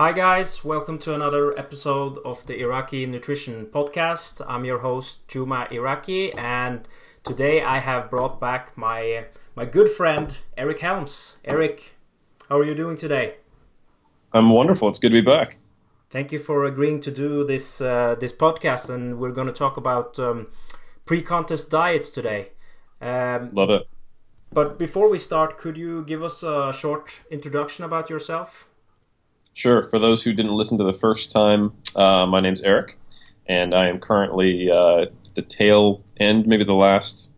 Hi, guys. Welcome to another episode of the Iraqi Nutrition Podcast. I'm your host, Juma Iraqi, and today I have brought back my my good friend Eric Helms. Eric, how are you doing today? I'm wonderful. It's good to be back. Thank you for agreeing to do this uh, this podcast, and we're going to talk about um, pre-contest diets today. Um, Love it. But before we start, could you give us a short introduction about yourself? Sure. For those who didn't listen to the first time, uh, my name's Eric, and I am currently uh, the tail end, maybe the last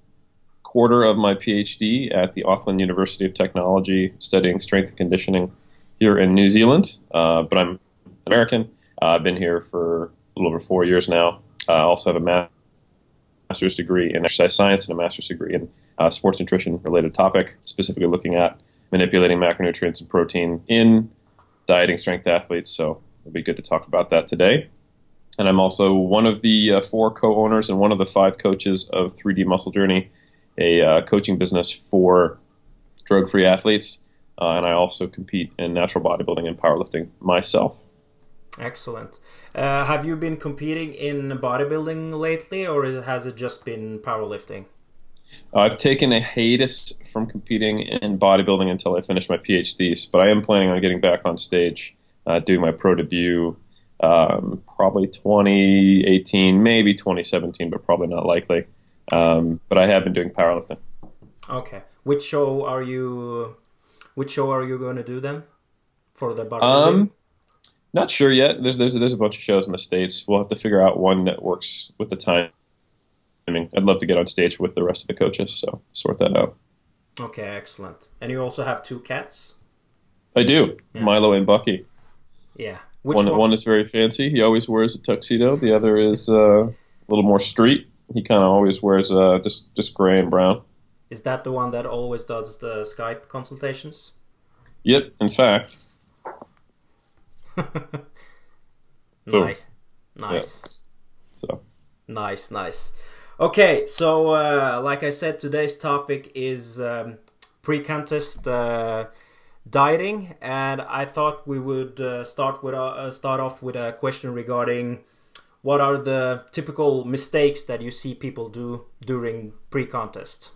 quarter of my PhD at the Auckland University of Technology, studying strength and conditioning here in New Zealand. Uh, but I'm American. Uh, I've been here for a little over four years now. I also have a master's degree in exercise science and a master's degree in uh, sports nutrition related topic, specifically looking at manipulating macronutrients and protein in dieting strength athletes. So it'll be good to talk about that today. And I'm also one of the uh, four co-owners and one of the five coaches of 3D Muscle Journey, a uh, coaching business for drug-free athletes. Uh, and I also compete in natural bodybuilding and powerlifting myself. Excellent. Uh, have you been competing in bodybuilding lately, or has it just been powerlifting? I've taken a hiatus from competing in bodybuilding until I finish my PhD, but I am planning on getting back on stage, uh, doing my pro debut, um, probably 2018, maybe 2017, but probably not likely. Um, but I have been doing powerlifting. Okay, which show are you? Which show are you going to do then for the bodybuilding? Um, not sure yet. There's there's there's a bunch of shows in the states. We'll have to figure out one that works with the time mean, I'd love to get on stage with the rest of the coaches, so sort that out. Okay, excellent. And you also have two cats? I do. Yeah. Milo and Bucky. Yeah. Which one, one? one is very fancy. He always wears a tuxedo. The other is uh, a little more street. He kind of always wears uh, just just gray and brown. Is that the one that always does the Skype consultations? Yep. In fact. nice. Nice. Yeah. So. Nice. Nice. Okay, so uh, like I said, today's topic is um, pre-contest uh, dieting, and I thought we would uh, start with uh, start off with a question regarding what are the typical mistakes that you see people do during pre-contest.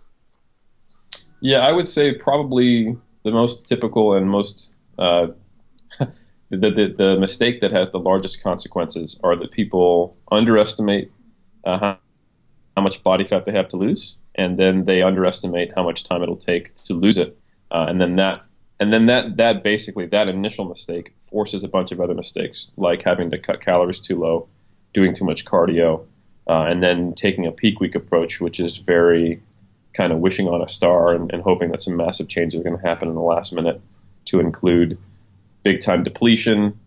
Yeah, I would say probably the most typical and most uh, the, the, the mistake that has the largest consequences are that people underestimate uh, how much body fat they have to lose, and then they underestimate how much time it'll take to lose it, uh, and then that and then that that basically that initial mistake forces a bunch of other mistakes like having to cut calories too low, doing too much cardio, uh, and then taking a peak week approach, which is very kind of wishing on a star and, and hoping that some massive changes are going to happen in the last minute, to include big time depletion,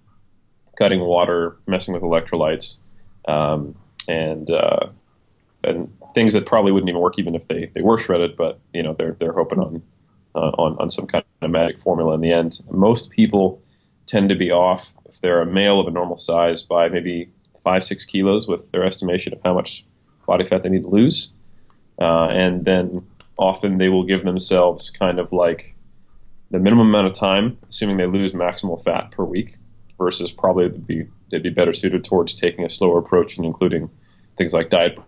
cutting water, messing with electrolytes, um, and uh, and things that probably wouldn't even work even if they, they were shredded. But you know they're they're hoping on uh, on on some kind of magic formula in the end. Most people tend to be off if they're a male of a normal size by maybe five six kilos with their estimation of how much body fat they need to lose, uh, and then often they will give themselves kind of like the minimum amount of time, assuming they lose maximal fat per week, versus probably be they'd be better suited towards taking a slower approach and including things like diet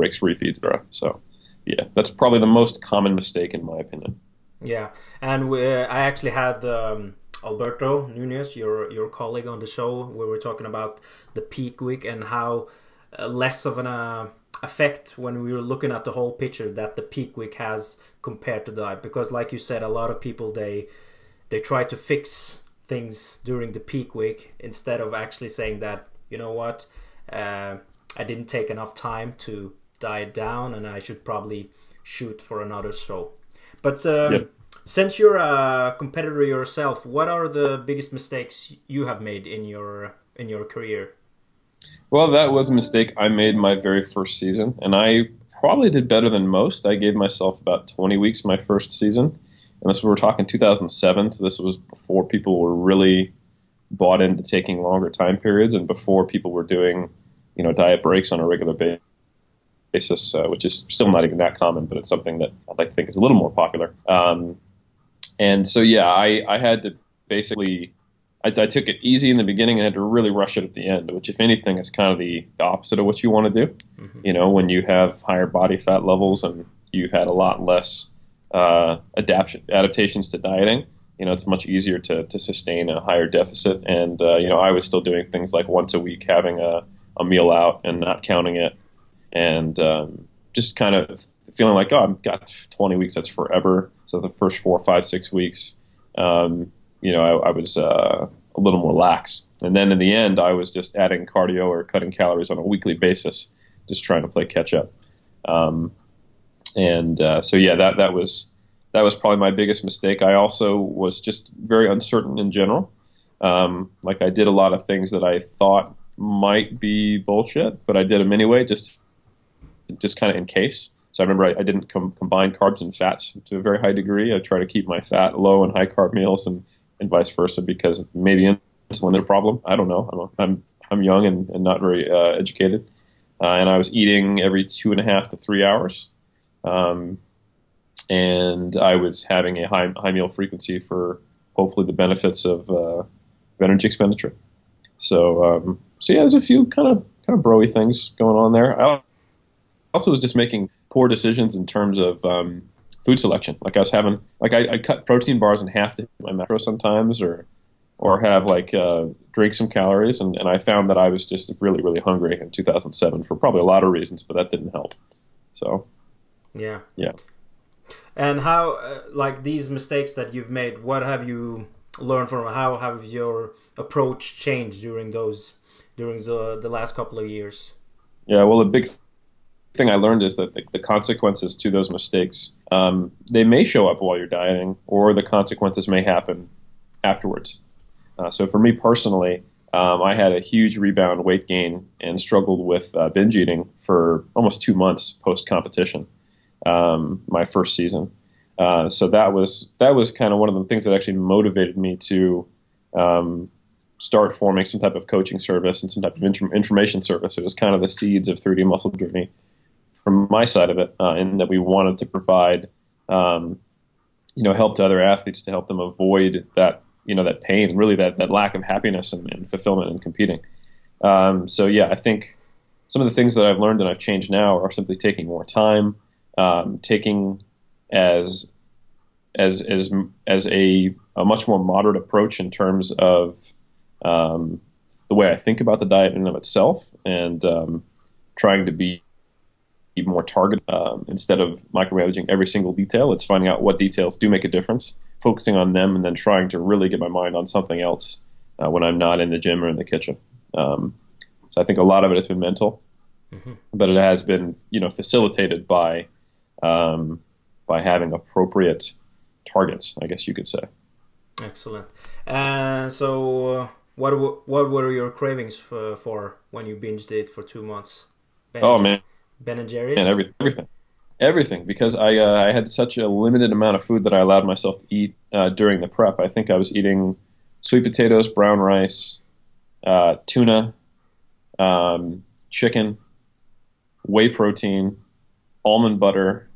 breaks refeeds, bro. So, yeah, that's probably the most common mistake in my opinion. Yeah, and we, I actually had um, Alberto Nunez, your your colleague on the show, where we are talking about the peak week and how uh, less of an uh, effect when we were looking at the whole picture that the peak week has compared to that. Because, like you said, a lot of people they they try to fix things during the peak week instead of actually saying that you know what. Uh, I didn't take enough time to died down, and I should probably shoot for another show. But um, yep. since you're a competitor yourself, what are the biggest mistakes you have made in your in your career? Well, that was a mistake I made my very first season, and I probably did better than most. I gave myself about 20 weeks my first season, and this we're talking 2007, so this was before people were really bought into taking longer time periods, and before people were doing, you know, diet breaks on a regular basis uh, which is still not even that common, but it's something that I'd like to think is a little more popular. Um, and so, yeah, I, I had to basically I, I, took it easy in the beginning and had to really rush it at the end, which, if anything, is kind of the opposite of what you want to do. Mm-hmm. You know, when you have higher body fat levels and you've had a lot less uh, adaptation, adaptations to dieting, you know, it's much easier to, to sustain a higher deficit. And, uh, you know, I was still doing things like once a week having a, a meal out and not counting it and um, just kind of feeling like, oh, I've got 20 weeks, that's forever. So the first four, five, six weeks, um, you know, I, I was uh, a little more lax. And then in the end, I was just adding cardio or cutting calories on a weekly basis, just trying to play catch up. Um, and uh, so, yeah, that that was that was probably my biggest mistake. I also was just very uncertain in general. Um, like I did a lot of things that I thought might be bullshit, but I did them anyway, just just kind of in case. So I remember I, I didn't com- combine carbs and fats to a very high degree. I try to keep my fat low and high carb meals, and, and vice versa, because maybe insulin is a problem. I don't know. I'm I'm, I'm young and, and not very uh, educated, uh, and I was eating every two and a half to three hours, um, and I was having a high high meal frequency for hopefully the benefits of, uh, energy expenditure. So um, so yeah, there's a few kind of kind of broy things going on there. I also was just making poor decisions in terms of um, food selection. Like I was having, like I, I cut protein bars in half to hit my macro sometimes, or or have like uh, drink some calories, and, and I found that I was just really really hungry in 2007 for probably a lot of reasons, but that didn't help. So yeah, yeah. And how, uh, like these mistakes that you've made, what have you learned from? How have your approach changed during those during the the last couple of years? Yeah, well, a big thing I learned is that the, the consequences to those mistakes um, they may show up while you're dieting, or the consequences may happen afterwards. Uh, so for me personally, um, I had a huge rebound weight gain and struggled with uh, binge eating for almost two months post competition, um, my first season. Uh, so that was that was kind of one of the things that actually motivated me to um, start forming some type of coaching service and some type of information service. It was kind of the seeds of 3D Muscle Journey from my side of it, uh, in that we wanted to provide, um, you know, help to other athletes to help them avoid that, you know, that pain, really that, that lack of happiness and, and fulfillment in competing. Um, so yeah, I think some of the things that I've learned and I've changed now are simply taking more time, um, taking as as as as a, a much more moderate approach in terms of um, the way I think about the diet in and of itself, and um, trying to be more targeted um, instead of micromanaging every single detail. It's finding out what details do make a difference, focusing on them, and then trying to really get my mind on something else uh, when I'm not in the gym or in the kitchen. Um, so I think a lot of it has been mental, mm-hmm. but it has been you know facilitated by um, by having appropriate targets. I guess you could say. Excellent. Uh, so, what what were your cravings for, for when you binged it for two months? Oh man, Ben and Jerry's. And everything, everything, everything. Because I uh, I had such a limited amount of food that I allowed myself to eat uh, during the prep. I think I was eating sweet potatoes, brown rice, uh, tuna, um, chicken, whey protein, almond butter,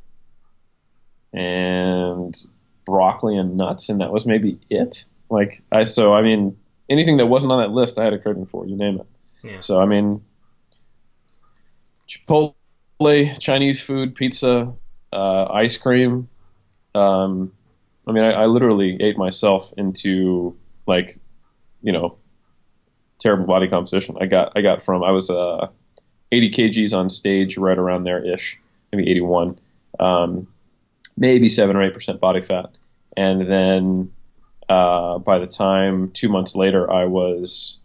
and broccoli and nuts, and that was maybe it. Like I so I mean anything that wasn't on that list, I had a craving for. You name it. Yeah. So I mean, Chipotle Chinese food, pizza, uh, ice cream. Um, I mean, I, I, literally ate myself into like, you know, terrible body composition. I got I got from I was uh, 80 kgs on stage, right around there ish, maybe 81, um, maybe seven or eight percent body fat, and then uh, by the time two months later, I was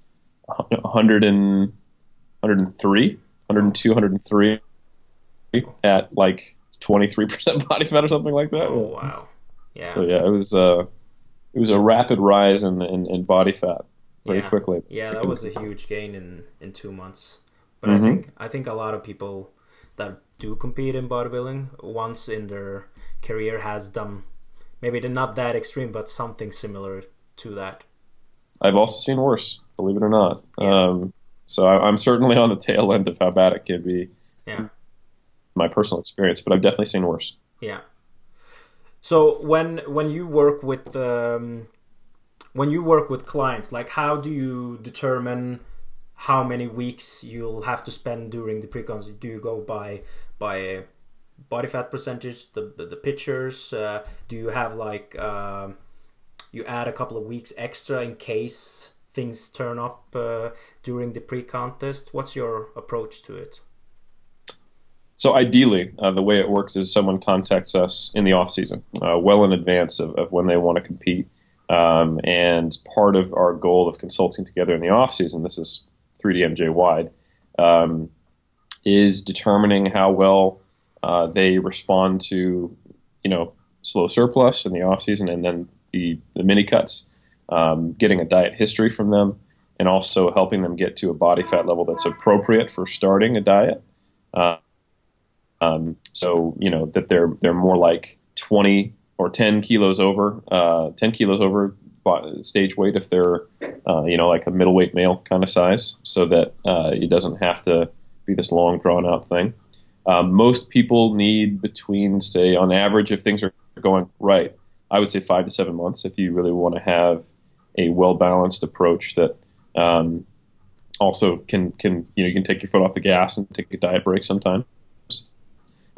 100 and 103, 102, 103 at like 23% body fat or something like that. Oh, wow. Yeah. So yeah, it was uh, it was a rapid rise in in, in body fat very yeah. quickly. Yeah, that was a huge gain in in two months. But mm-hmm. I think I think a lot of people that do compete in bodybuilding once in their career has done maybe they're not that extreme, but something similar to that. I've also seen worse, believe it or not. Yeah. Um, so I, am certainly on the tail end of how bad it can be. My personal experience, but I've definitely seen worse. Yeah. So when when you work with um, when you work with clients, like how do you determine how many weeks you'll have to spend during the pre-contest? Do you go by by body fat percentage, the the, the pictures? Uh, do you have like uh, you add a couple of weeks extra in case things turn up uh, during the pre-contest? What's your approach to it? So ideally, uh, the way it works is someone contacts us in the off season, uh, well in advance of, of, when they want to compete. Um, and part of our goal of consulting together in the off season, this is 3DMJ wide, um, is determining how well uh, they respond to, you know, slow surplus in the off season, and then the, the mini cuts, um, getting a diet history from them, and also helping them get to a body fat level that's appropriate for starting a diet. Um, so you know that they're they're more like 20 or 10 kilos over, uh, 10 kilos over stage weight if they're uh, you know like a middleweight male kind of size, so that uh, it doesn't have to be this long drawn out thing. Um, most people need between say on average if things are going right, I would say five to seven months if you really want to have a well balanced approach that um, also can can you know you can take your foot off the gas and take a diet break sometime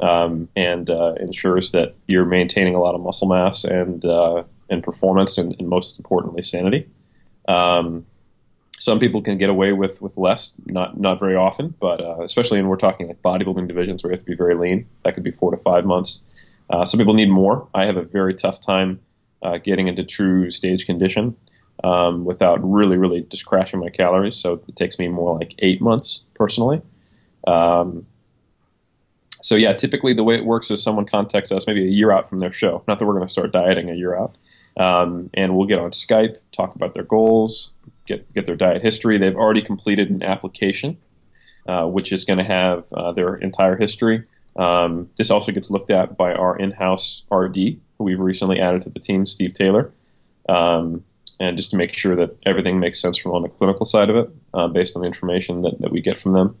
um, and uh, ensures that you're maintaining a lot of muscle mass and uh, and performance, and, and, most importantly, sanity. Um, some people can get away with, with less, not not very often, but uh, especially when we're talking like bodybuilding divisions where you have to be very lean, that could be four to five months. Uh, some people need more. I have a very tough time uh, getting into true stage condition um, without really, really just crashing my calories. So it takes me more like eight months personally. Um, so yeah, typically the way it works is someone contacts us maybe a year out from their show. Not that we're going to start dieting a year out, um, and we'll get on Skype, talk about their goals, get get their diet history. They've already completed an application, uh, which is going to have uh, their entire history. Um, this also gets looked at by our in-house RD, who we've recently added to the team, Steve Taylor, um, and just to make sure that everything makes sense from on the clinical side of it, uh, based on the information that, that we get from them.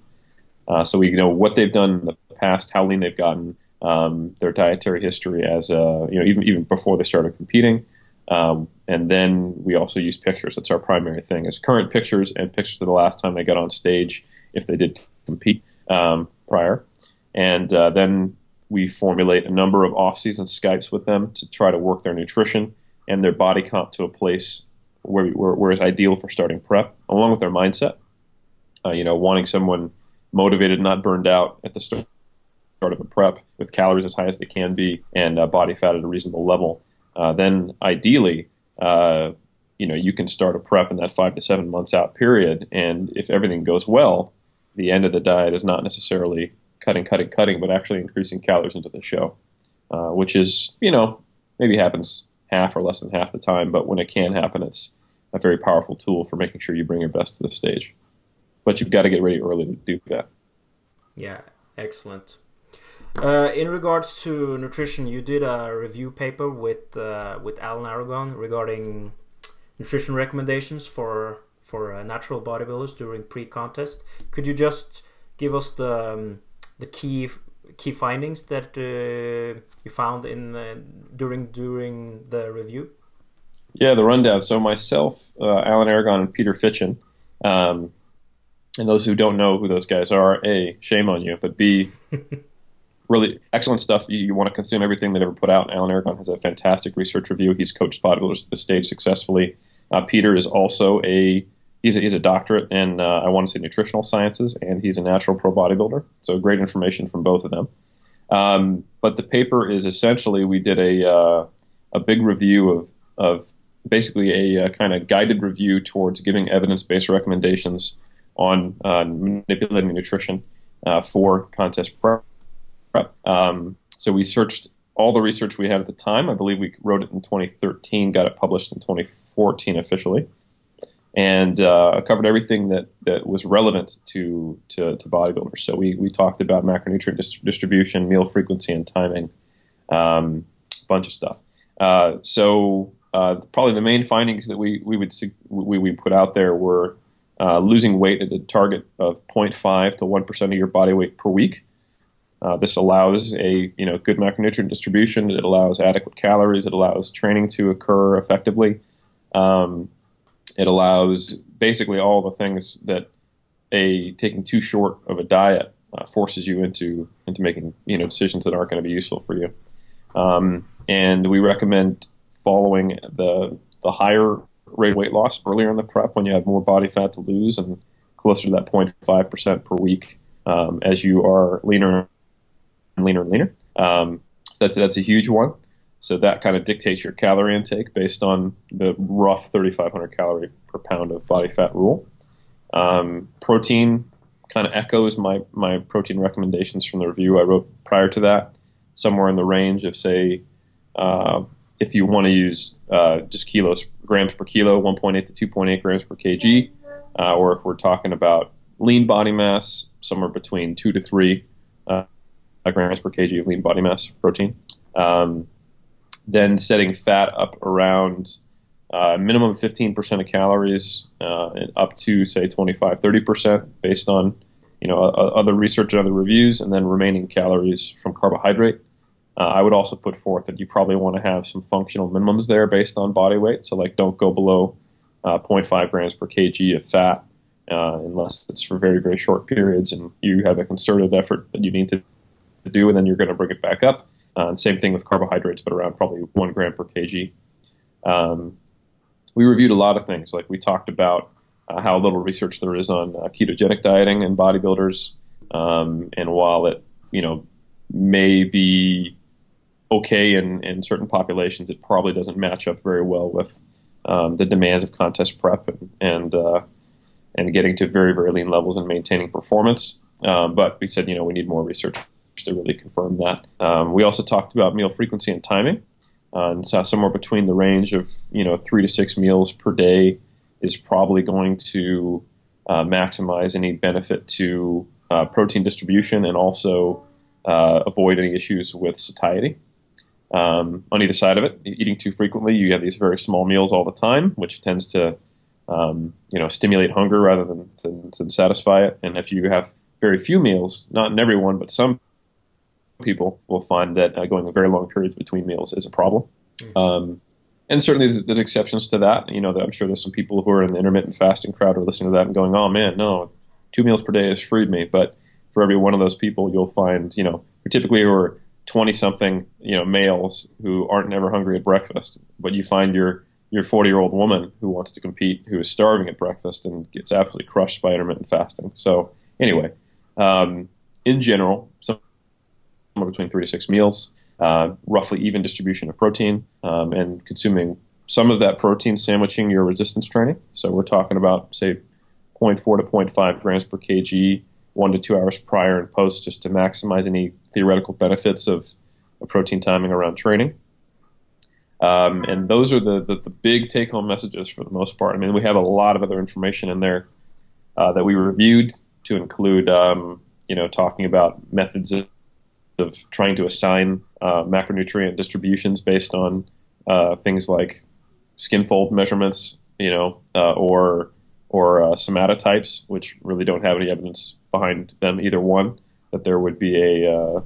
Uh, so we know what they've done in the past, how lean they've gotten, um, their dietary history as a, you know even even before they started competing, um, and then we also use pictures. That's our primary thing: is current pictures and pictures of the last time they got on stage, if they did compete um, prior, and uh, then we formulate a number of off-season Skypes with them to try to work their nutrition and their body comp to a place where, where, where is ideal for starting prep, along with their mindset. Uh, you know, wanting someone motivated, not burned out at the start of a prep with calories as high as they can be and uh, body fat at a reasonable level, uh, then ideally, uh, you know, you can start a prep in that five to seven months out period. And if everything goes well, the end of the diet is not necessarily cutting, cutting, cutting, but actually increasing calories into the show, uh, which is, you know, maybe happens half or less than half the time, but when it can happen, it's a very powerful tool for making sure you bring your best to the stage but you've got to get ready early to do that. Yeah, excellent. Uh, in regards to nutrition, you did a review paper with uh, with Alan Aragon regarding nutrition recommendations for for uh, natural bodybuilders during pre-contest. Could you just give us the um, the key key findings that uh, you found in during during the review? Yeah, the rundown. So myself, uh, Alan Aragon, and Peter Fitschen. Um, and those who don't know who those guys are, A, shame on you, but B, really excellent stuff. You, you, want to consume everything they've ever put out. Alan Aragon has a fantastic research review. He's coached bodybuilders to the stage successfully. Uh, Peter is also a he's a, he's a doctorate in uh, I want to say nutritional sciences, and he's a natural pro bodybuilder. So great information from both of them. Um, but the paper is essentially we did a uh, a big review of of basically a, a kind of guided review towards giving evidence based recommendations on uh, manipulating nutrition uh, for contest prep. Um, so we searched all the research we had at the time. I believe we wrote it in 2013, got it published in 2014 officially, and uh, covered everything that, that was relevant to, to, to, bodybuilders. So we, we talked about macronutrient dist- distribution, meal frequency and timing, um, a bunch of stuff. Uh, so uh, probably the main findings that we, we would we, we put out there were uh, losing weight at a target of 0.5 to 1% of your body weight per week. Uh, this allows a you know good macronutrient distribution. It allows adequate calories. It allows training to occur effectively. Um, it allows basically all the things that a taking too short of a diet uh, forces you into into making you know decisions that aren't going to be useful for you. Um, and we recommend following the the higher rate of weight loss earlier in the prep when you have more body fat to lose and closer to that 0.5 percent per week um, as you are leaner and leaner and leaner. Um, so that's that's a huge one. So that kind of dictates your calorie intake based on the rough 3,500 calorie per pound of body fat rule. Um, protein kind of echoes my my protein recommendations from the review I wrote prior to that, somewhere in the range of say, uh, if you want to use uh, just kilos grams per kilo, 1.8 to 2.8 grams per kg, uh, or if we're talking about lean body mass, somewhere between two to three uh, grams per kg of lean body mass protein. Um, then setting fat up around uh, minimum 15% of calories uh, up to say 25 30% based on you know other research and other reviews and then remaining calories from carbohydrate uh, i would also put forth that you probably want to have some functional minimums there based on body weight so like don't go below uh, 0.5 grams per kg of fat uh, unless it's for very very short periods and you have a concerted effort that you need to do and then you're going to bring it back up uh, same thing with carbohydrates but around probably one gram per kg um, we reviewed a lot of things. Like we talked about uh, how little research there is on uh, ketogenic dieting in bodybuilders, um, and while it you know may be okay in, in certain populations, it probably doesn't match up very well with um, the demands of contest prep and and, uh, and getting to very very lean levels and maintaining performance. Um, but we said you know we need more research to really confirm that. Um, we also talked about meal frequency and timing. Uh, and so somewhere between the range of you know three to six meals per day is probably going to uh, maximize any benefit to uh, protein distribution and also uh, avoid any issues with satiety. Um, on either side of it, eating too frequently, you have these very small meals all the time, which tends to um, you know stimulate hunger rather than, than, than satisfy it. And if you have very few meals, not in everyone, but some people will find that uh, going very long periods between meals is a problem. Mm-hmm. Um, and certainly there's, there's, exceptions to that. You know, I'm sure there's some people who are in the intermittent fasting crowd are listening to that and going, "Oh man, no, two meals per day has freed me." But for every one of those people, you'll find, you know, typically who are 20 something, you know, males who aren't never hungry at breakfast, but you find your your 40 year old woman who wants to compete, who is starving at breakfast and gets absolutely crushed by intermittent fasting. So anyway, um, in general, some somewhere between three to six meals, uh, roughly even distribution of protein, um, and consuming some of that protein sandwiching your resistance training. So we're talking about, say, 0.4 to 0.5 grams per kg, one to two hours prior and post, just to maximize any theoretical benefits of, of protein timing around training. Um, and those are the, the, the big take home messages for the most part. I mean, we have a lot of other information in there uh, that we reviewed to include, um, you know, talking about methods of of trying to assign uh, macronutrient distributions based on uh, things like skin fold measurements, you know, uh, or or uh, somatotypes, which really don't have any evidence behind them either one that there would be a, uh,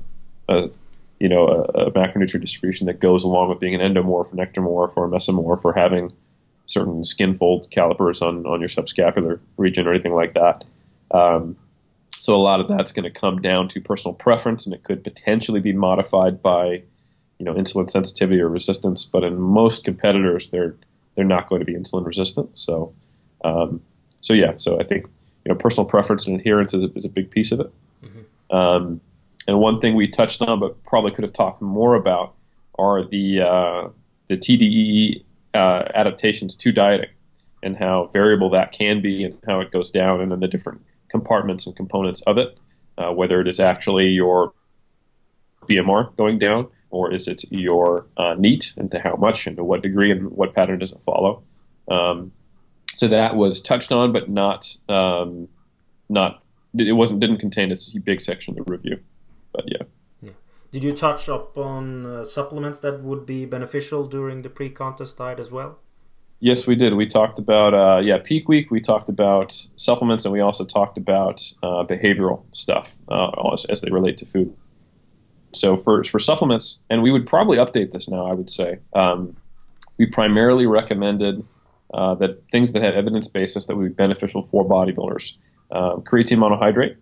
a you know a, a, macronutrient distribution that goes along with being an endomorph, an ectomorph, or a mesomorph, or having certain skin fold calipers on on your subscapular region or anything like that. Um, so a lot of that's going to come down to personal preference, and it could potentially be modified by, you know, insulin sensitivity or resistance. But in most competitors, they're they're not going to be insulin resistant. So, um, so yeah. So I think you know personal preference and adherence is a, is a big piece of it. Mm-hmm. Um, and one thing we touched on, but probably could have talked more about, are the uh, the TDEE uh, adaptations to dieting and how variable that can be and how it goes down, and then the different compartments and components of it, uh, whether it is actually your BMR going down or is it your uh, NEAT and to how much and to what degree and what pattern does it follow. Um, so that was touched on, but not um, not it wasn't didn't contain a big section of the review. But yeah. yeah. Did you touch up on uh, supplements that would be beneficial during the pre-contest diet as well? Yes, we did. We talked about uh, yeah peak week. We talked about supplements, and we also talked about uh, behavioral stuff uh, as, as, they relate to food. So for for supplements, and we would probably update this now. I would say um, we primarily recommended uh, that things that had evidence basis that would be beneficial for bodybuilders. Um, creatine monohydrate,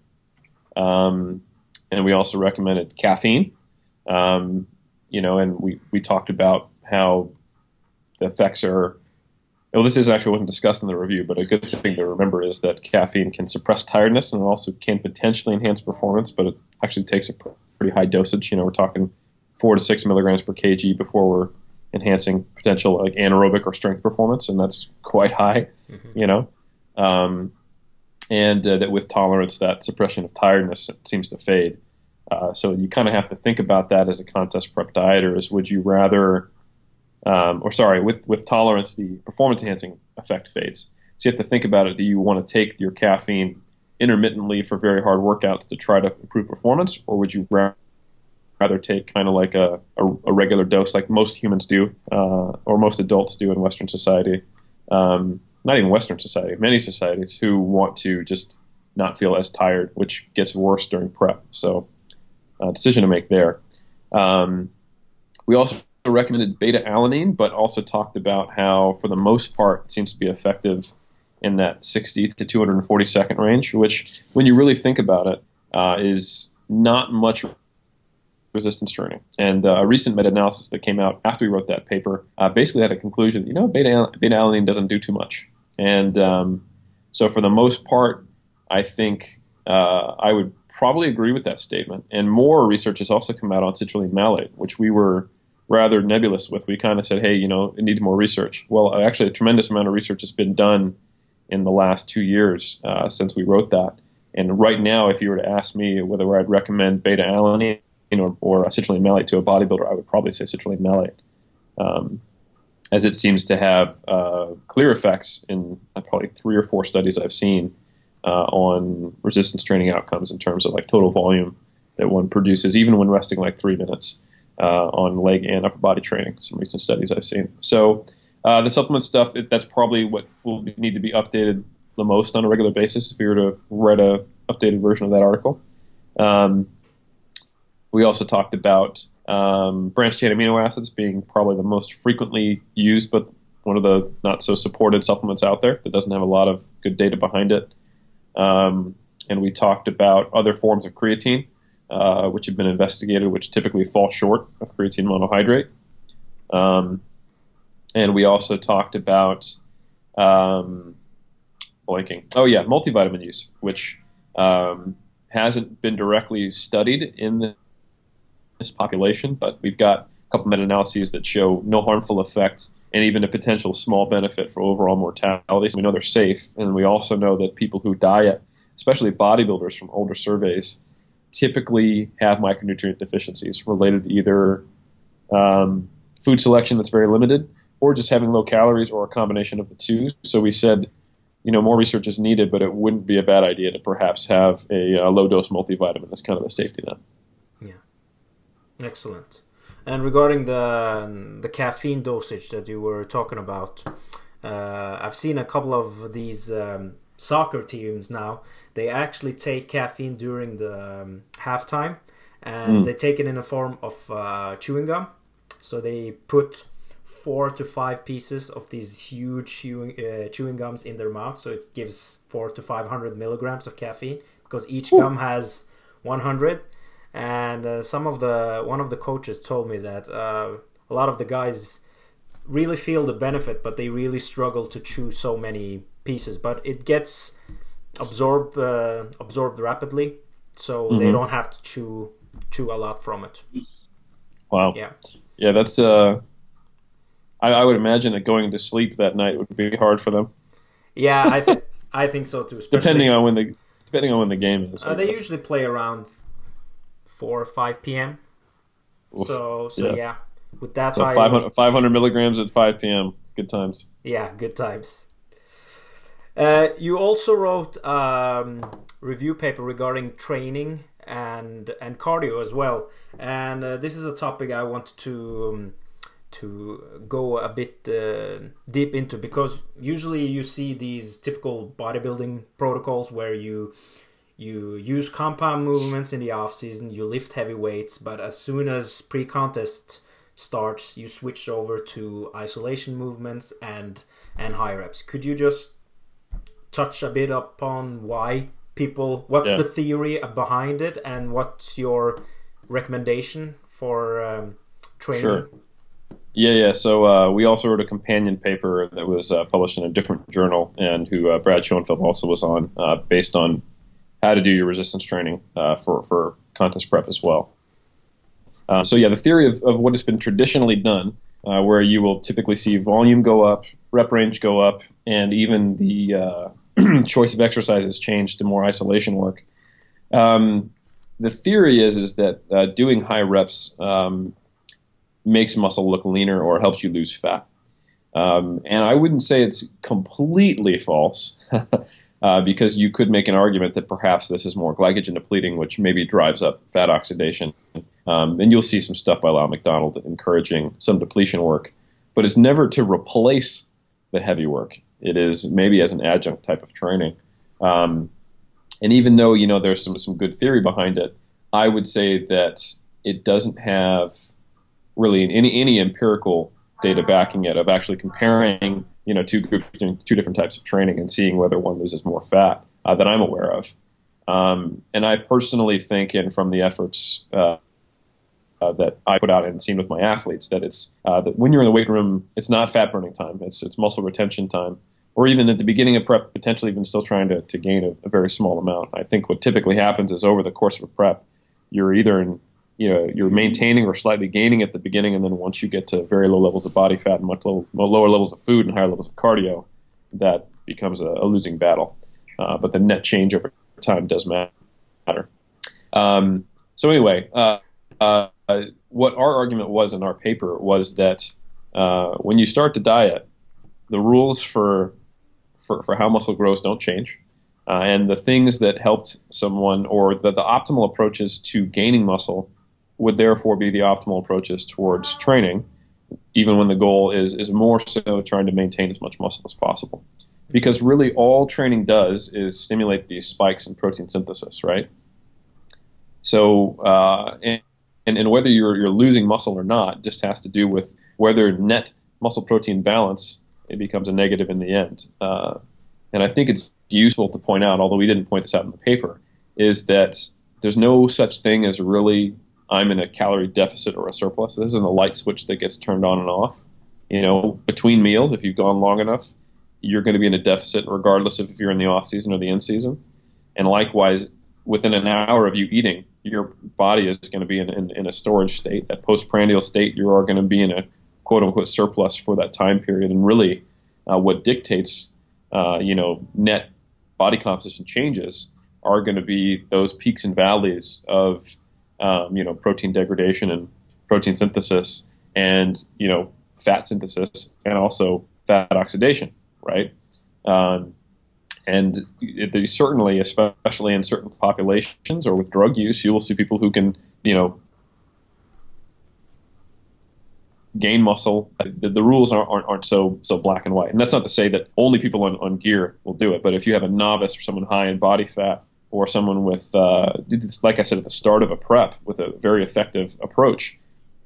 um, and we also recommended caffeine. Um, you know, and we, we talked about how the effects are. Well, this is actually wasn't discussed in the review, but a good thing to remember is that caffeine can suppress tiredness and it also can potentially enhance performance, but it actually takes a pretty high dosage. You know, we're talking four to six milligrams per kg before we're enhancing potential like anaerobic or strength performance, and that's quite high. Mm-hmm. You know, um, and uh, that with tolerance, that suppression of tiredness seems to fade. Uh, so you kind of have to think about that as a contest prep dieter. Is would you rather, um, or sorry, with with tolerance, the performance enhancing effect fades. So you have to think about it. Do you want to take your caffeine intermittently for very hard workouts to try to improve performance, or would you rather take kind of like a, a, a, regular dose, like most humans do, uh, or most adults do in Western society? Um, not even Western society, many societies who want to just not feel as tired, which gets worse during prep. So, uh, decision to make there. Um, we also recommended beta alanine, but also talked about how, for the most part, it seems to be effective in that 60 to 240 second range, which, when you really think about it, uh, is not much resistance training. And uh, a recent meta-analysis that came out after we wrote that paper uh, basically had a conclusion. You know, beta beta alanine doesn't do too much. And um, so, for the most part, I think uh, I would probably agree with that statement. And more research has also come out on citrulline malate, which we were rather nebulous with. We kind of said, hey, you know, it needs more research. Well, actually, a tremendous amount of research has been done in the last two years uh, since we wrote that. And right now, if you were to ask me whether I'd recommend beta alanine or, or citrulline malate to a bodybuilder, I would probably say citrulline malate. Um, as it seems to have uh, clear effects in uh, probably three or four studies I've seen uh, on resistance training outcomes in terms of like total volume that one produces, even when resting like three minutes uh, on leg and upper body training. Some recent studies I've seen. So uh, the supplement stuff, it, that's probably what will need to be updated the most on a regular basis if you were to write a updated version of that article. Um, we also talked about um, branched chain amino acids being probably the most frequently used, but one of the not so supported supplements out there that doesn't have a lot of good data behind it. Um, and we talked about other forms of creatine, uh, which have been investigated, which typically fall short of creatine monohydrate. Um, and we also talked about um, blanking. Oh yeah, multivitamin use, which um, hasn't been directly studied in this population, but we've got a couple meta-analyses that show no harmful effect and even a potential small benefit for overall mortality. So we know they're safe, and we also know that people who diet, especially bodybuilders from older surveys, typically have micronutrient deficiencies related to either um, food selection that's very limited or just having low calories or a combination of the two. So we said, you know, more research is needed, but it wouldn't be a bad idea to perhaps have a, a low dose multivitamin as kind of a safety net. Yeah. Excellent. And regarding the the caffeine dosage that you were talking about, uh, I've seen a couple of these um, soccer teams now. They actually take caffeine during the um, halftime, and mm. they take it in a form of uh, chewing gum. So they put four to five pieces of these huge chewing, uh, chewing gums in their mouth. So it gives four to five hundred milligrams of caffeine because each Ooh. gum has 100 and uh, some of the one of the coaches told me that uh, a lot of the guys really feel the benefit, but they really struggle to chew so many pieces. But it gets absorbed uh, absorbed rapidly, so mm-hmm. they don't have to chew chew a lot from it. Wow. Yeah. Yeah, that's. Uh, I, I would imagine that going to sleep that night would be hard for them. Yeah, I think I think so too. Depending on when the depending on when the game is. Uh, they usually play around four or five p.m. Oof. So so yeah. yeah. with that so 500, 500 milligrams at five p.m. Good times. Yeah, good times. Uh, you also wrote um, review paper regarding training and and cardio as well, and uh, this is a topic I wanted to um, to go a bit uh, deep into because usually you see these typical bodybuilding protocols where you you use compound movements in the off season, you lift heavy weights, but as soon as pre-contest starts, you switch over to isolation movements and and high reps. Could you just touch a bit upon why people? What's yeah. the theory behind it, and what's your recommendation for um, training? Sure. Yeah, yeah. So uh, we also wrote a companion paper that was uh, published in a different journal, and who uh, Brad Schoenfeld also was on, uh, based on how to do your resistance training uh, for for contest prep as well. Uh, so yeah, the theory of, of what has been traditionally done, where you will typically see volume go up, rep range go up, and even the choice of exercises changed to more isolation work. Um, the theory is is that doing high reps um, makes muscle look leaner or helps you lose fat. Um, and I wouldn't say it's completely false, uh, because you could make an argument that perhaps this is more glycogen depleting, which maybe drives up fat oxidation. Um, and you'll see some stuff by Lyle McDonald encouraging some depletion work, but it's never to replace the heavy work. It is maybe as an adjunct type of training. Um, and even though you know there's some some good theory behind it, I would say that it doesn't have really any any empirical data backing it of actually comparing you know two groups doing two different types of training and seeing whether one loses more fat uh, that I'm aware of. Um, and I personally think, and from the efforts uh, uh, that I put out and seen with my athletes, that it's uh, that when you're in the weight room, it's not fat burning time; it's it's muscle retention time. Or even at the beginning of prep, potentially even still trying to, to gain a, a very small amount. I think what typically happens is over the course of a prep, you're either in you know you're maintaining or slightly gaining at the beginning, and then once you get to very low levels of body fat and much low, lower levels of food and higher levels of cardio, that becomes a, a losing battle. Uh, but the net change over time does matter. Um, so anyway, uh, uh, what our argument was in our paper was that uh, when you start to diet, the rules for, for for how muscle grows don't change. Uh, and the things that helped someone, or the, the optimal approaches to gaining muscle, would therefore be the optimal approaches towards training, even when the goal is is more so trying to maintain as much muscle as possible. Because really, all training does is stimulate these spikes in protein synthesis, right? So, uh, and, and whether you're you're losing muscle or not, just has to do with whether net muscle protein balance it becomes a negative in the end. Uh, and I think it's useful to point out, although we didn't point this out in the paper, is that there's no such thing as really I'm in a calorie deficit or a surplus. This isn't a light switch that gets turned on and off. You know, between meals, if you've gone long enough, you're going to be in a deficit regardless of if you're in the off season or the in season. And likewise, within an hour of you eating, your body is going to be in, in, in a storage state, that postprandial state. You are going to be in a quote unquote surplus for that time period. And really, uh, what dictates, uh, you know, net body composition changes are going to be those peaks and valleys of um, you know, protein degradation and protein synthesis, and you know, fat synthesis, and also fat oxidation, right? Um, and certainly, especially in certain populations or with drug use, you will see people who can, you know, gain muscle. The, the rules aren't, aren't, aren't, so so black and white. And that's not to say that only people on, on gear will do it. But if you have a novice or someone high in body fat or someone with, uh, like I said at the start of a prep, with a very effective approach,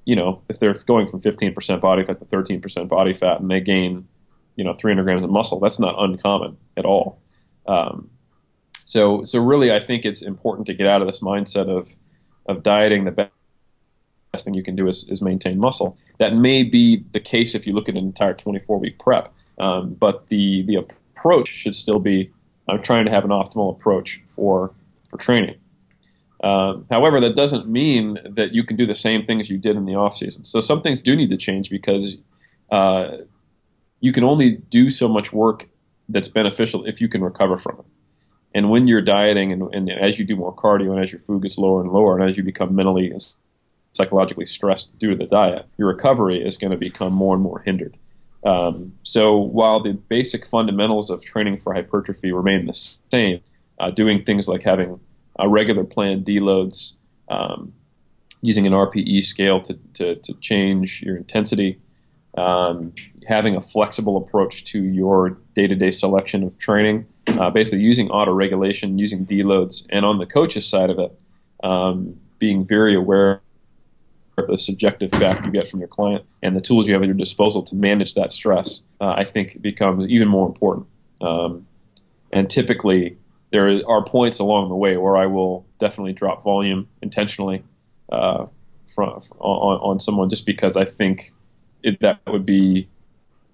you know, if they're going from 15% body fat to 13% body fat and they gain, you know, 300 grams of muscle, that's not uncommon at all. Um, so, so really, I think it's important to get out of this mindset of, of dieting. The best thing you can do is, is maintain muscle. That may be the case if you look at an entire 24 week prep, um, but the the approach should still be I'm trying to have an optimal approach for for training. Um, however, that doesn't mean that you can do the same things you did in the off season. So some things do need to change because uh, you can only do so much work that's beneficial if you can recover from it. And when you're dieting, and, and as you do more cardio, and as your food gets lower and lower, and as you become mentally and psychologically stressed due to the diet, your recovery is going to become more and more hindered. Um, so while the basic fundamentals of training for hypertrophy remain the same, uh, doing things like having a regular planned deloads, um, using an RPE scale to, to, to change your intensity, um, having a flexible approach to your day-to-day selection of training, uh, basically using auto-regulation, using deloads, and on the coach's side of it, um, being very aware the subjective feedback you get from your client and the tools you have at your disposal to manage that stress, uh, I think becomes even more important. Um, and typically, there are points along the way where I will definitely drop volume intentionally uh, from, on, on someone just because I think it, that would be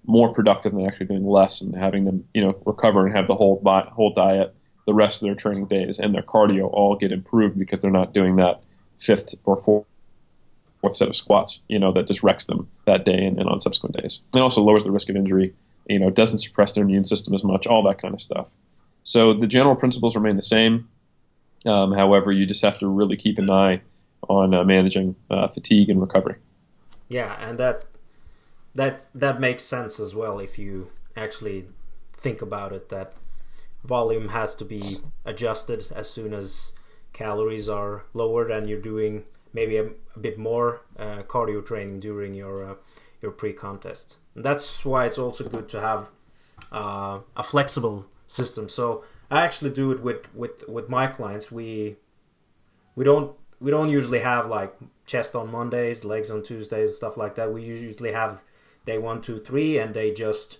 more productive than actually doing less and having them, you know, recover and have the whole whole diet, the rest of their training days, and their cardio all get improved because they're not doing that fifth or fourth fourth set of squats, you know, that just wrecks them that day and, and on subsequent days. It also lowers the risk of injury, you know, doesn't suppress their immune system as much, all that kind of stuff. So the general principles remain the same. Um, however, you just have to really keep an eye on uh, managing uh, fatigue and recovery. Yeah, and that that that makes sense as well if you actually think about it. That volume has to be adjusted as soon as calories are lowered and you're doing maybe a, a bit more uh, cardio training during your uh, your pre-contest. And that's why it's also good to have uh, a flexible system. So I actually do it with with with my clients. We we don't we don't usually have like chest on Mondays, legs on Tuesdays, stuff like that. We usually have day one, two, three, and they just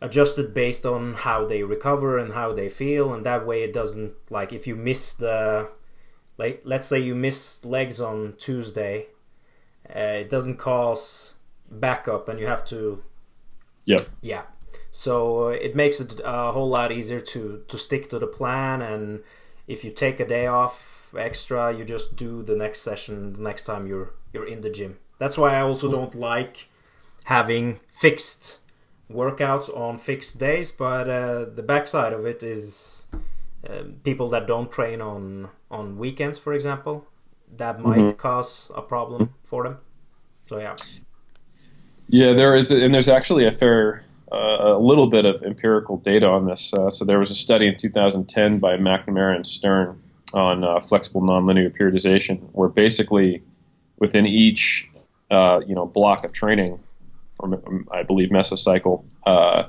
adjust it based on how they recover and how they feel, and that way it doesn't like if you miss the like let's say you miss legs on Tuesday, uh, it doesn't cause backup, and you have to. Yeah. Yeah. So uh, it makes it a whole lot easier to to stick to the plan, and if you take a day off extra, you just do the next session the next time you're you're in the gym. That's why I also don't like having fixed workouts on fixed days, but uh, the backside of it is uh, people that don't train on on weekends, for example, that might mm-hmm. cause a problem for them. So yeah. Yeah, there is, and there's actually a fair, uh, a little bit of empirical data on this. Uh, so there was a study in 2010 by McNamara and Stearne on uh, flexible nonlinear periodization, where basically within each, uh, you know, block of training, or I believe mesocycle, uh,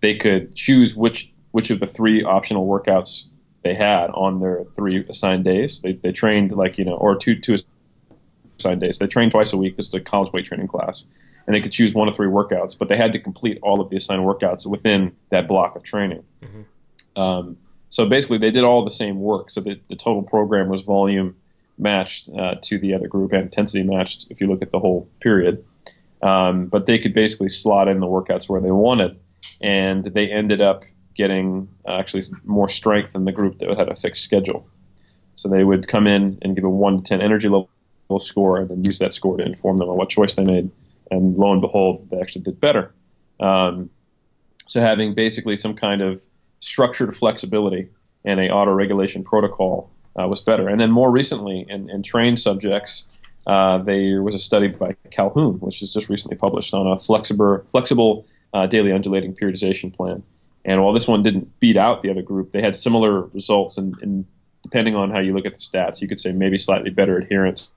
they could choose which which of the three optional workouts they had on their three assigned days. They, they trained like you know, or two two assigned days. They trained twice a week. This is a college weight training class, and they could choose one of three workouts, but they had to complete all of the assigned workouts within that block of training. Mm-hmm. Um, so basically, they did all the same work. So the, the total program was volume matched uh, to the other group and intensity matched. If you look at the whole period, um, but they could basically slot in the workouts where they wanted, and they ended up getting uh, actually more strength than the group that had a fixed schedule. So they would come in and give a one to ten energy level score, and then use that score to inform them on what choice they made. And lo and behold, they actually did better. Um, so having basically some kind of structured flexibility and a auto regulation protocol uh, was better. And then more recently, in, in trained subjects, uh, there was a study by Colquhoun, which was just recently published on a flexible, flexible uh, daily undulating periodization plan. And while this one didn't beat out the other group, they had similar results. And, and depending on how you look at the stats, you could say maybe slightly better adherence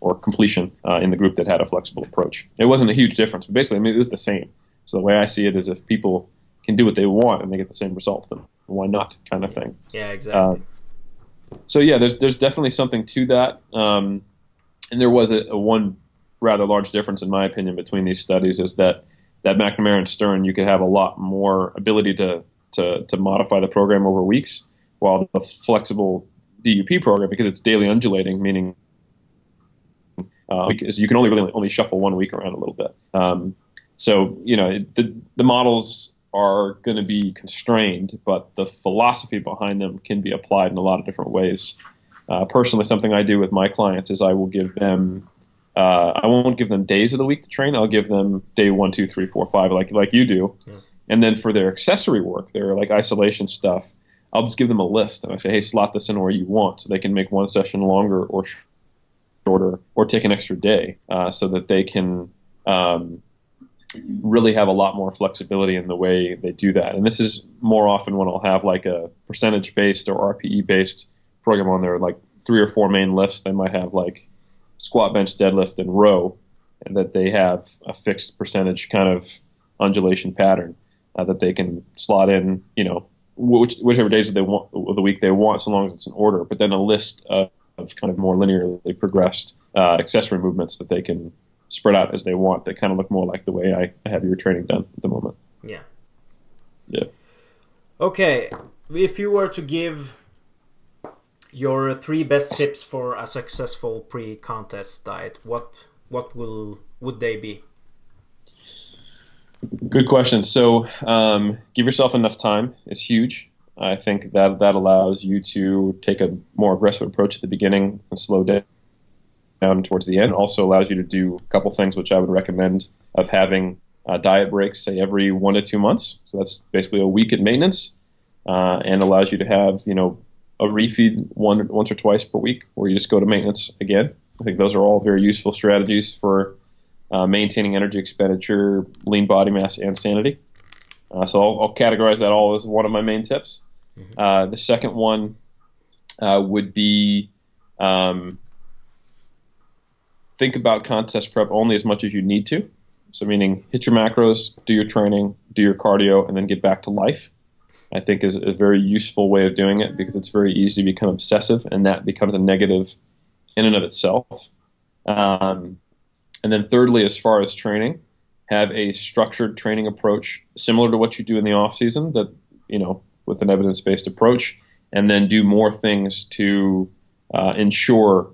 or completion uh, in the group that had a flexible approach. It wasn't a huge difference, but basically, I mean, it was the same. So the way I see it is if people can do what they want and they get the same results, then why not, kind of thing. Yeah, exactly. Uh, so yeah, there's there's definitely something to that, um, and there was a, a, one rather large difference in my opinion between these studies is that that McNamara and Stearne you could have a lot more ability to to to modify the program over weeks, while the flexible DUP program because it's daily undulating, meaning uh, you can only really only shuffle one week around a little bit. Um, so you know the the models are going to be constrained, but the philosophy behind them can be applied in a lot of different ways. Uh, personally, something I do with my clients is I will give them, uh, I won't give them days of the week to train. I'll give them day one, two, three, four, five, like like you do, yeah. and then for their accessory work, their like isolation stuff, I'll just give them a list and I say, hey, slot this in where you want, so they can make one session longer or shorter, or take an extra day, uh, so that they can. Um, really have a lot more flexibility in the way they do that. And this is more often when I'll have like a percentage based or RPE based program on their like three or four main lifts. They might have like squat, bench, deadlift, and row, and that they have a fixed percentage kind of undulation pattern uh, that they can slot in, you know, which, whichever days they want of the week they want, so long as it's in order. But then a list of, kind of more linearly progressed uh, accessory movements that they can spread out as they want. that kind of look more like the way I, I have your training done at the moment. Yeah. Yeah. Okay, if you were to give your three best tips for a successful pre-contest diet, what what will would they be? Good question. So, um, give yourself enough time is huge. I think that that allows you to take a more aggressive approach at the beginning and slow down towards the end. Also allows you to do a couple things which I would recommend of having uh, diet breaks, say every one to two months. So that's basically a week at maintenance, uh, and allows you to have you know a refeed one once or twice per week, where you just go to maintenance again. I think those are all very useful strategies for uh, maintaining energy expenditure, lean body mass, and sanity. Uh, so I'll, I'll, categorize that all as one of my main tips. Mm-hmm. Uh, the second one uh, would be um, think about contest prep only as much as you need to. So, meaning hit your macros, do your training, do your cardio, and then get back to life. I think is a very useful way of doing it because it's very easy to become obsessive, and that becomes a negative in and of itself. Um, and then, thirdly, as far as training, have a structured training approach similar to what you do in the off season. That you know, with an evidence based approach, and then do more things to uh, ensure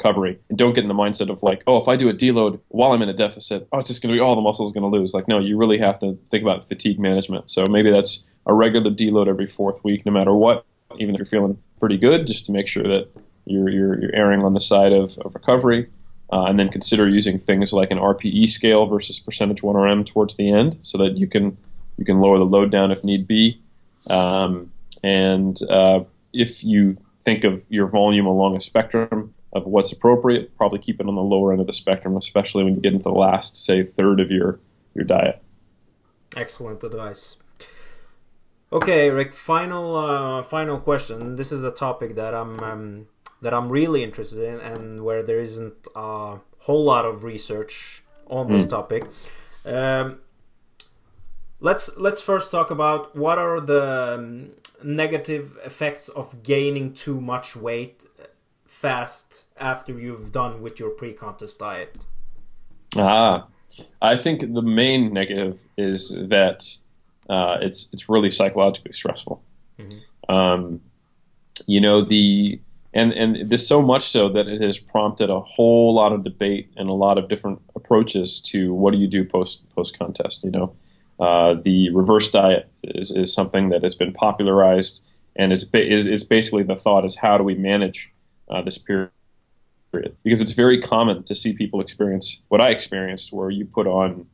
recovery. And don't get in the mindset of like, oh, if I do a deload while I'm in a deficit, oh, it's just going to be all the muscle is going to lose. Like, no, you really have to think about fatigue management. So maybe that's a regular deload every fourth week, no matter what, even if you're feeling pretty good, just to make sure that you're you're, you're erring on the side of, of recovery. Uh, and then consider using things like an RPE scale versus percentage 1RM towards the end, so that you can you can lower the load down if need be. Um, and uh, if you think of your volume along a spectrum, of what's appropriate. Probably keep it on the lower end of the spectrum, especially when you get into the last, say, third of your your diet. Excellent advice. Okay, Rick. Final uh, final question. This is a topic that I'm um, that I'm really interested in, and where there isn't a whole lot of research on this mm. topic. Um, let's let's first talk about what are the um, negative effects of gaining too much weight fast after you've done with your pre-contest diet? Ah, I think the main negative is that uh, it's it's really psychologically stressful. Mm-hmm. Um, you know the and and this so much so that it has prompted a whole lot of debate and a lot of different approaches to what do you do post post contest. You know, uh, the reverse diet is, is something that has been popularized and is, is is basically the thought is how do we manage uh, this period because it's very common to see people experience what I experienced, where you put on,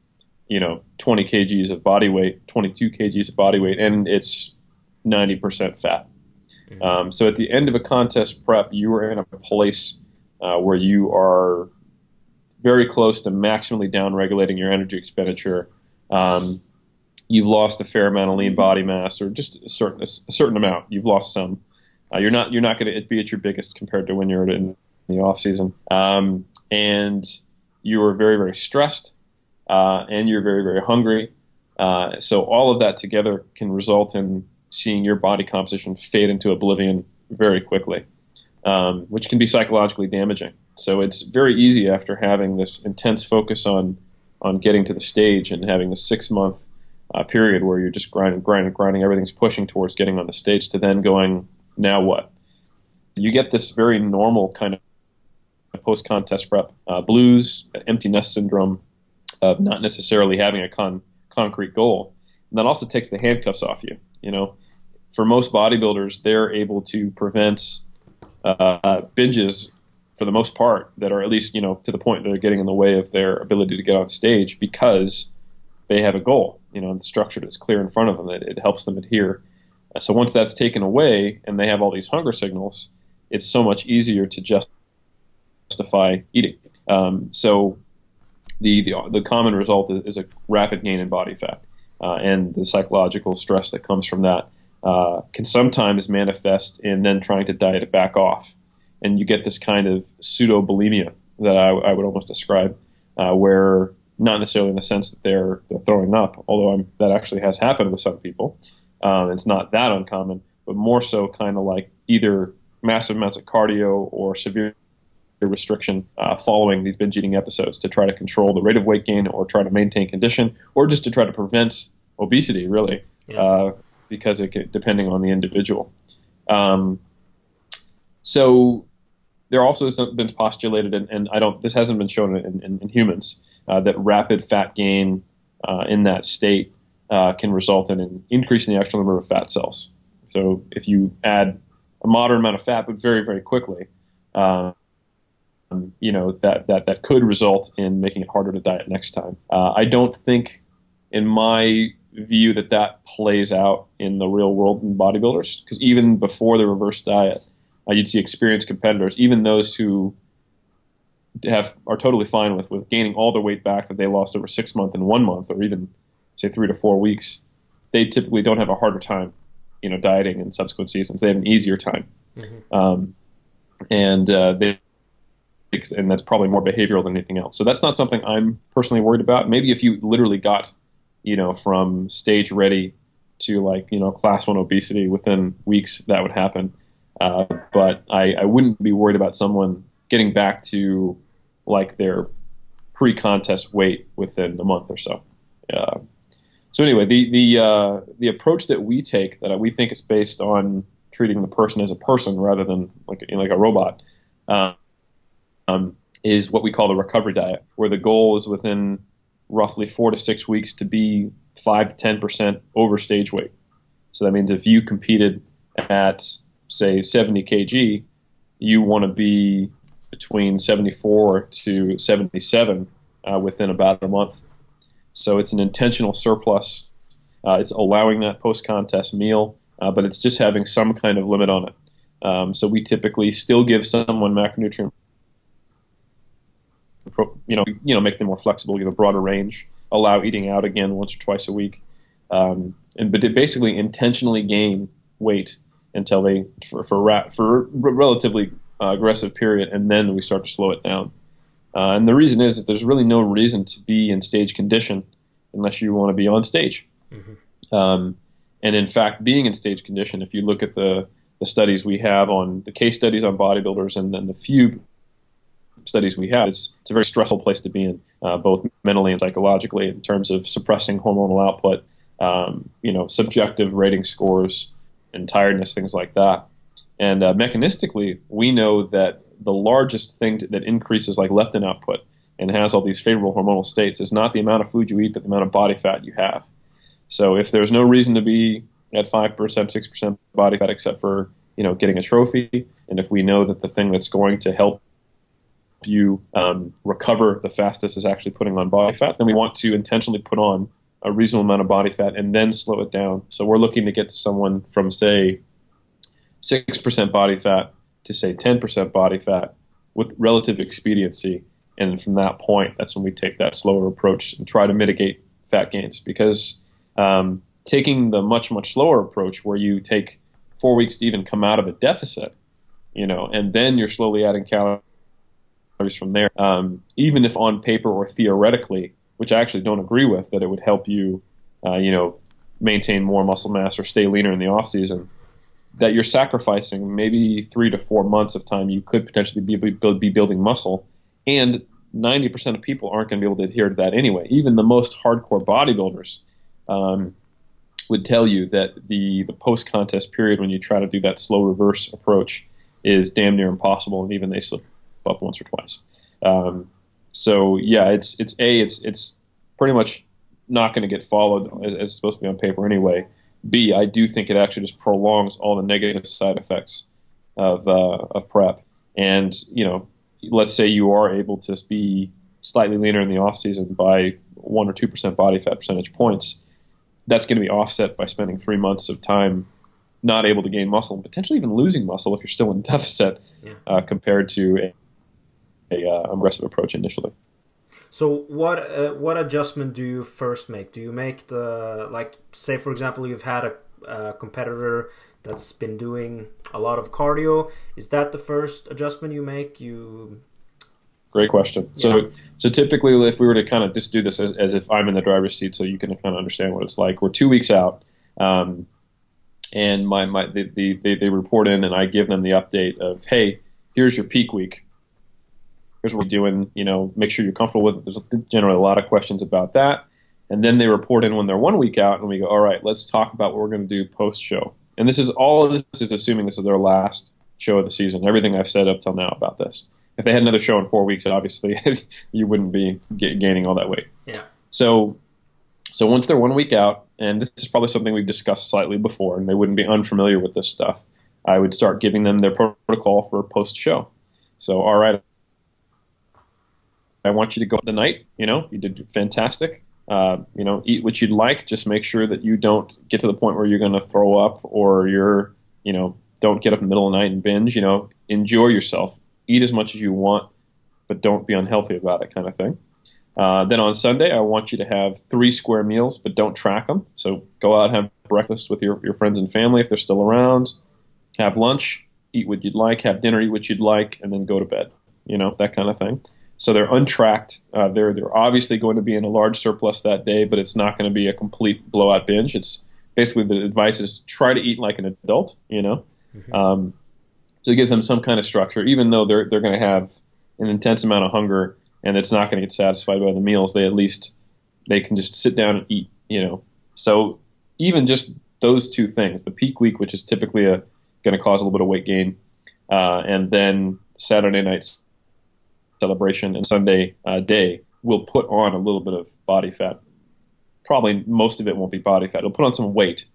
you know, 20 kgs of body weight, 22 kgs of body weight, and it's 90% fat. Mm-hmm. Um, so at the end of a contest prep, you are in a place uh, where you are very close to maximally down regulating your energy expenditure. Um, you've lost a fair amount of lean body mass, or just a certain a certain amount. You've lost some. Uh, you're not you're not going to be at your biggest compared to when you're in the off season, um, and you are very very stressed, uh, and you're very very hungry. Uh, so all of that together can result in seeing your body composition fade into oblivion very quickly, um, which can be psychologically damaging. So it's very easy after having this intense focus on on getting to the stage and having a six month uh, period where you're just grinding, grinding, grinding, everything's pushing towards getting on the stage to then going, now what? You get this very normal kind of post contest prep uh, blues, empty nest syndrome of not necessarily having a con- concrete goal. And that also takes the handcuffs off you. You know, for most bodybuilders, they're able to prevent uh, binges for the most part that are at least you know to the point that they're getting in the way of their ability to get on stage because they have a goal. You know, and structured, it's clear in front of them. It, it helps them adhere so once that's taken away and they have all these hunger signals, it's so much easier to just justify eating. Um, so the, the, the common result is, is, a rapid gain in body fat, uh, and the psychological stress that comes from that uh, can sometimes manifest in then trying to diet it back off, and you get this kind of pseudo bulimia that I, I, would almost describe, uh, where not necessarily in the sense that they're they're throwing up, although I'm, that actually has happened with some people, um, it's not that uncommon, but more so kind of like either massive amounts of cardio or severe restriction uh, following these binge eating episodes to try to control the rate of weight gain or try to maintain condition or just to try to prevent obesity, really, yeah. uh, because it could, depending on the individual. Um, so there also has been postulated, and, and, I don't. This hasn't been shown in, in, in humans uh, that rapid fat gain uh, in that state uh, can result in an increase in the actual number of fat cells. So if you add a moderate amount of fat, but very very quickly, um, you know that that that could result in making it harder to diet next time. Uh, I don't think, in my view, that that plays out in the real world in bodybuilders because even before the reverse diet, uh, you'd see experienced competitors, even those who have are totally fine with with gaining all the weight back that they lost over six months and one month, or even say three to four weeks. They typically don't have a harder time, you know, dieting in subsequent seasons. They have an easier time, mm-hmm. um, and uh, they and that's probably more behavioral than anything else. So that's not something I'm personally worried about. Maybe if you literally got, you know, from stage ready to like you know class one obesity within weeks, that would happen. Uh, but I, I wouldn't be worried about someone getting back to like their pre-contest weight within a month or so. Uh, so anyway, the the uh, the approach that we take that we think is based on treating the person as a person rather than like like a robot uh, um, is what we call the recovery diet, where the goal is within roughly four to six weeks to be five to ten percent over stage weight. So that means if you competed at say 70 kg, you want to be between 74 to 77 uh, within about a month. So it's an intentional surplus. Uh, it's allowing that post contest meal, uh, but it's just having some kind of limit on it. Um, so we typically still give someone macronutrient, you know, you know, make them more flexible, give a broader range, allow eating out again once or twice a week, um, and but basically intentionally gain weight until they for for, ra- for a relatively uh, aggressive period, and then we start to slow it down. Uh, and the reason is that there's really no reason to be in stage condition unless you want to be on stage. Mm-hmm. Um, and in fact, being in stage condition, if you look at the, the studies we have on the case studies on bodybuilders and then the few studies we have, it's, it's a very stressful place to be in, uh, both mentally and psychologically, in terms of suppressing hormonal output, um, you know, subjective rating scores, and tiredness, things like that. And uh, mechanistically, we know that the largest thing that increases like leptin output and has all these favorable hormonal states is not the amount of food you eat, but the amount of body fat you have. So if there's no reason to be at five percent, six percent body fat, except for you know getting a trophy, and if we know that the thing that's going to help you um, recover the fastest is actually putting on body fat, then we want to intentionally put on a reasonable amount of body fat and then slow it down. So we're looking to get to someone from say six percent body fat to say ten percent body fat with relative expediency, and from that point, that's when we take that slower approach and try to mitigate fat gains. Because um, taking the much much slower approach, where you take four weeks to even come out of a deficit, you know, and then you're slowly adding calories from there. Um, even if on paper or theoretically which I actually don't agree with, that it would help you, uh, you know, maintain more muscle mass or stay leaner in the off season. That you're sacrificing maybe three to four months of time you could potentially be, be building muscle, and 90% of people aren't going to be able to adhere to that anyway. Even the most hardcore bodybuilders um, would tell you that the, the post contest period when you try to do that slow reverse approach is damn near impossible, and even they slip up once or twice. Um, so yeah, it's it's a it's it's pretty much not going to get followed as, as, it's supposed to be on paper anyway. B, I do think it actually just prolongs all the negative side effects of uh, of prep. And you know, let's say you are able to be slightly leaner in the off season by one or two percent body fat percentage points. That's going to be offset by spending three months of time not able to gain muscle, and potentially even losing muscle if you're still in deficit, yeah. uh, compared to a a uh, aggressive approach initially. So what uh, what adjustment do you first make? Do you make the like say for example you've had a, a, competitor that's been doing a lot of cardio? Is that the first adjustment you make? You Great question. So yeah. so typically if we were to kind of just do this as, as if I'm in the driver's seat, so you can kind of understand what it's like. We're two weeks out. Um, and my my they, they, they report in, and I give them the update of hey, here's your peak week. Here's what we're doing. You know, make sure you're comfortable with it. There's generally a lot of questions about that, and then they report in when they're one week out, and we go, all right, let's talk about what we're going to do post show. And this is all of this is assuming this is their last show of the season. Everything I've said up till now about this. If they had another show in four weeks, obviously you wouldn't be gaining all that weight. Yeah. So, so once they're one week out, and this is probably something we've discussed slightly before, and they wouldn't be unfamiliar with this stuff. I would start giving them their protocol for post show. So, all right, I want you to go the night. You know, you did fantastic. Uh, you know, eat what you'd like. Just make sure that you don't get to the point where you're going to throw up or you're, you know, don't get up in the middle of the night and binge. You know, enjoy yourself. Eat as much as you want, but don't be unhealthy about it, kind of thing. Uh, then on Sunday, I want you to have three square meals, but don't track them. So go out have breakfast with your, your friends and family if they're still around. Have lunch, eat what you'd like. Have dinner, eat what you'd like, and then go to bed. You know that kind of thing. So they're untracked. Uh, they're they're obviously going to be in a large surplus that day, but it's not going to be a complete blowout binge. It's basically the advice is try to eat like an adult. You know, mm-hmm. um, so it gives them some kind of structure, even though they're they're going to have an intense amount of hunger and it's not going to get satisfied by the meals. They at least they can just sit down and eat. You know, so even just those two things, the peak week, which is typically a going to cause a little bit of weight gain, uh, and then Saturday night's celebration and Sunday uh, day will put on a little bit of body fat. Probably most of it won't be body fat. It'll put on some weight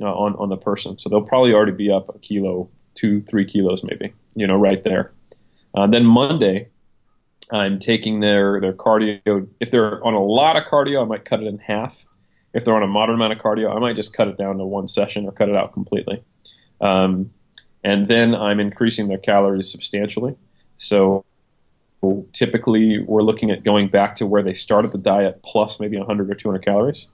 uh, on on the person, so they'll probably already be up a kilo, two, three kilos, maybe. You know, right there. Uh, then Monday, I'm taking their their cardio. If they're on a lot of cardio, I might cut it in half. If they're on a moderate amount of cardio, I might just cut it down to one session or cut it out completely. Um, and then I'm increasing their calories substantially. So typically we're looking at going back to where they started the diet plus maybe 100 or 200 calories.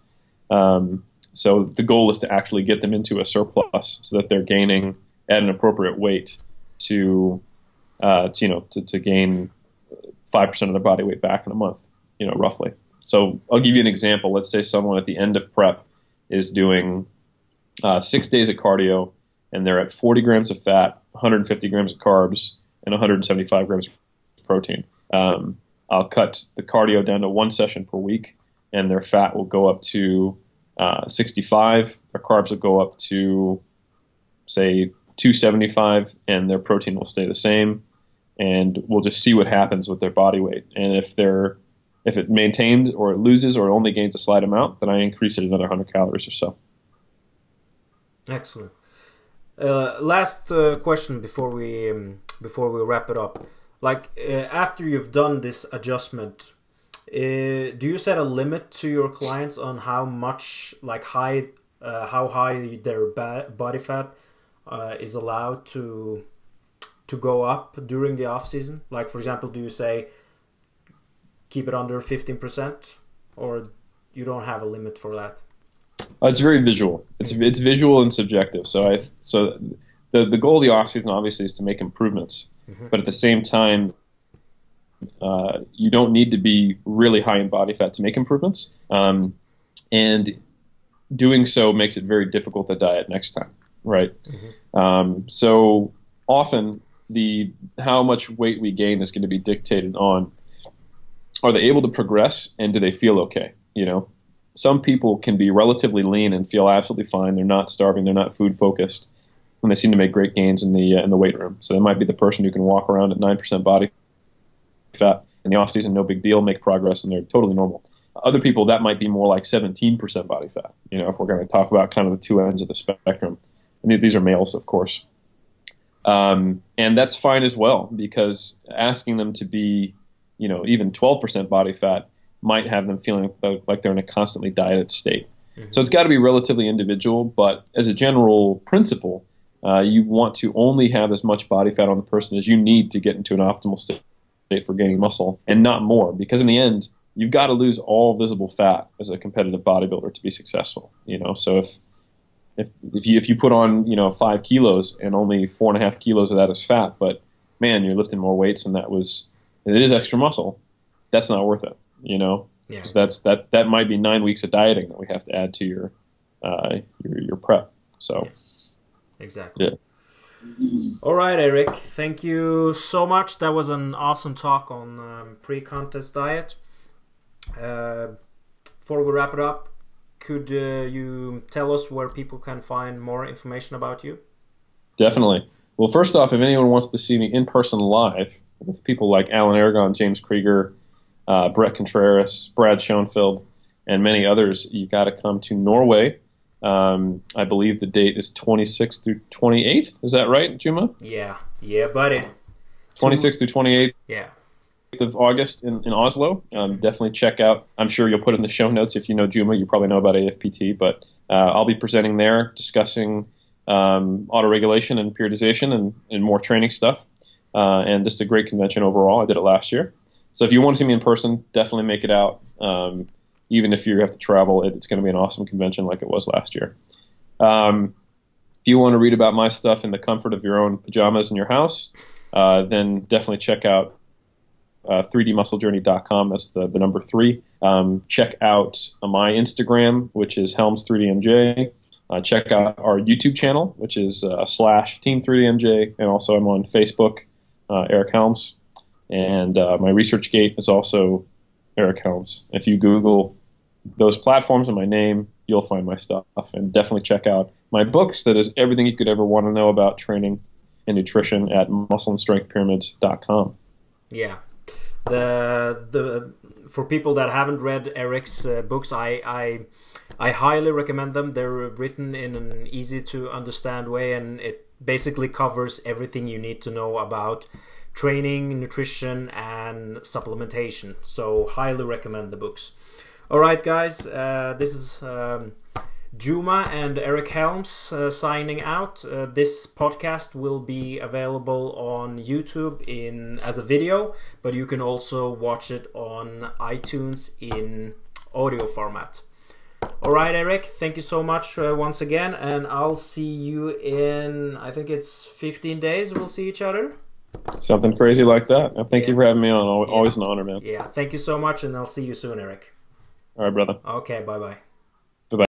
Um, so the goal is to actually get them into a surplus so that they're gaining at an appropriate weight to, uh, to you know to, to gain five percent of their body weight back in a month. You know, roughly. So I'll give you an example. Let's say someone at the end of prep is doing uh, six days of cardio and they're at 40 grams of fat, 150 grams of carbs, and 175 grams of protein. Um, I'll cut the cardio down to one session per week, and their fat will go up to uh, 65. Their carbs will go up to, say, 275, and their protein will stay the same. And we'll just see what happens with their body weight. And if they're if it maintains or it loses or it only gains a slight amount, then I increase it another 100 calories or so. Excellent. Uh, last uh, question before we um, before we wrap it up. Like uh, after you've done this adjustment, uh, do you set a limit to your clients on how much, like high, uh, how high their body fat uh, is allowed to to go up during the off season? Like for example, do you say keep it under fifteen percent, or you don't have a limit for that? Uh, it's very visual. It's it's visual and subjective. So I so the the goal of the off season obviously is to make improvements, mm-hmm. but at the same time, uh, you don't need to be really high in body fat to make improvements. Um, and doing so makes it very difficult to diet next time, right? Mm-hmm. Um, so often the how much weight we gain is going to be dictated on are they able to progress and do they feel okay? You know, some people can be relatively lean and feel absolutely fine. They're not starving. They're not food focused, and they seem to make great gains in the uh, in the weight room. So they might be the person who can walk around at nine percent body fat in the off season, no big deal, make progress, and they're totally normal. Other people that might be more like seventeen percent body fat. You know, if we're going to talk about kind of the two ends of the spectrum, and these are males, of course. Um, and that's fine as well because asking them to be, you know, even 12% body fat might have them feeling like they're in a constantly dieted state. Mm-hmm. So it's got to be relatively individual, but as a general principle, uh, you want to only have as much body fat on the person as you need to get into an optimal state for gaining muscle, and not more. Because in the end, you've got to lose all visible fat as a competitive bodybuilder to be successful. You know, so if if if you if you put on you know five kilos and only four and a half kilos of that is fat, but man, you're lifting more weights and that was it is extra muscle. That's not worth it you know, yeah. that's that that might be nine weeks of dieting that we have to add to your uh, your, your prep. So, exactly. Yeah. All right, Eric. Thank you so much. That was an awesome talk on um, pre-contest diet. Uh, before we wrap it up, could uh, you tell us where people can find more information about you? Definitely. Well, first off, if anyone wants to see me in person live with people like Alan Aragon, James Krieger, uh, Bret Contreras, Brad Schoenfeld, and many others, you got to come to Norway. Um, I believe the date is 26th through 28th. Is that right, Juma? Yeah, yeah, buddy. 26th through 28th. Yeah. Of August in, in Oslo. Um, definitely check out. I'm sure you'll put in the show notes if you know Juma. You probably know about AFPT, but uh, I'll be presenting there, discussing um, autoregulation and periodization and, and more training stuff. Uh, and just a great convention overall. I did it last year. So if you want to see me in person, definitely make it out. Um, even if you have to travel, it, it's going to be an awesome convention like it was last year. Um, if you want to read about my stuff in the comfort of your own pajamas in your house, uh, then definitely check out uh, 3dmusclejourney.com. That's the, the number three. Um, check out my Instagram, which is Helms3DMJ. Uh, check out our YouTube channel, which is uh, slash Team 3DMJ, and also I'm on Facebook, uh, Eric Helms. And uh, my ResearchGate is also Eric Helms. If you Google those platforms and my name, you'll find my stuff. And definitely check out my books. That is everything you could ever want to know about training and nutrition at muscleandstrengthpyramids.com. Yeah. The the for people that haven't read Eric's uh, books, I, I I highly recommend them. They're written in an easy to understand way, and it basically covers everything you need to know about training, nutrition, and supplementation. So, highly recommend the books. All right, guys, uh, this is um, Juma and Eric Helms uh, signing out. Uh, this podcast will be available on YouTube in as a video, but you can also watch it on iTunes in audio format. All right, Eric, thank you so much uh, once again, and I'll see you in I think it's 15 days. We'll see each other. Something crazy like that. Thank yeah. you for having me on. Always yeah. an honor, man. Yeah, thank you so much, and I'll see you soon, Eric. All right, brother. Okay, bye bye.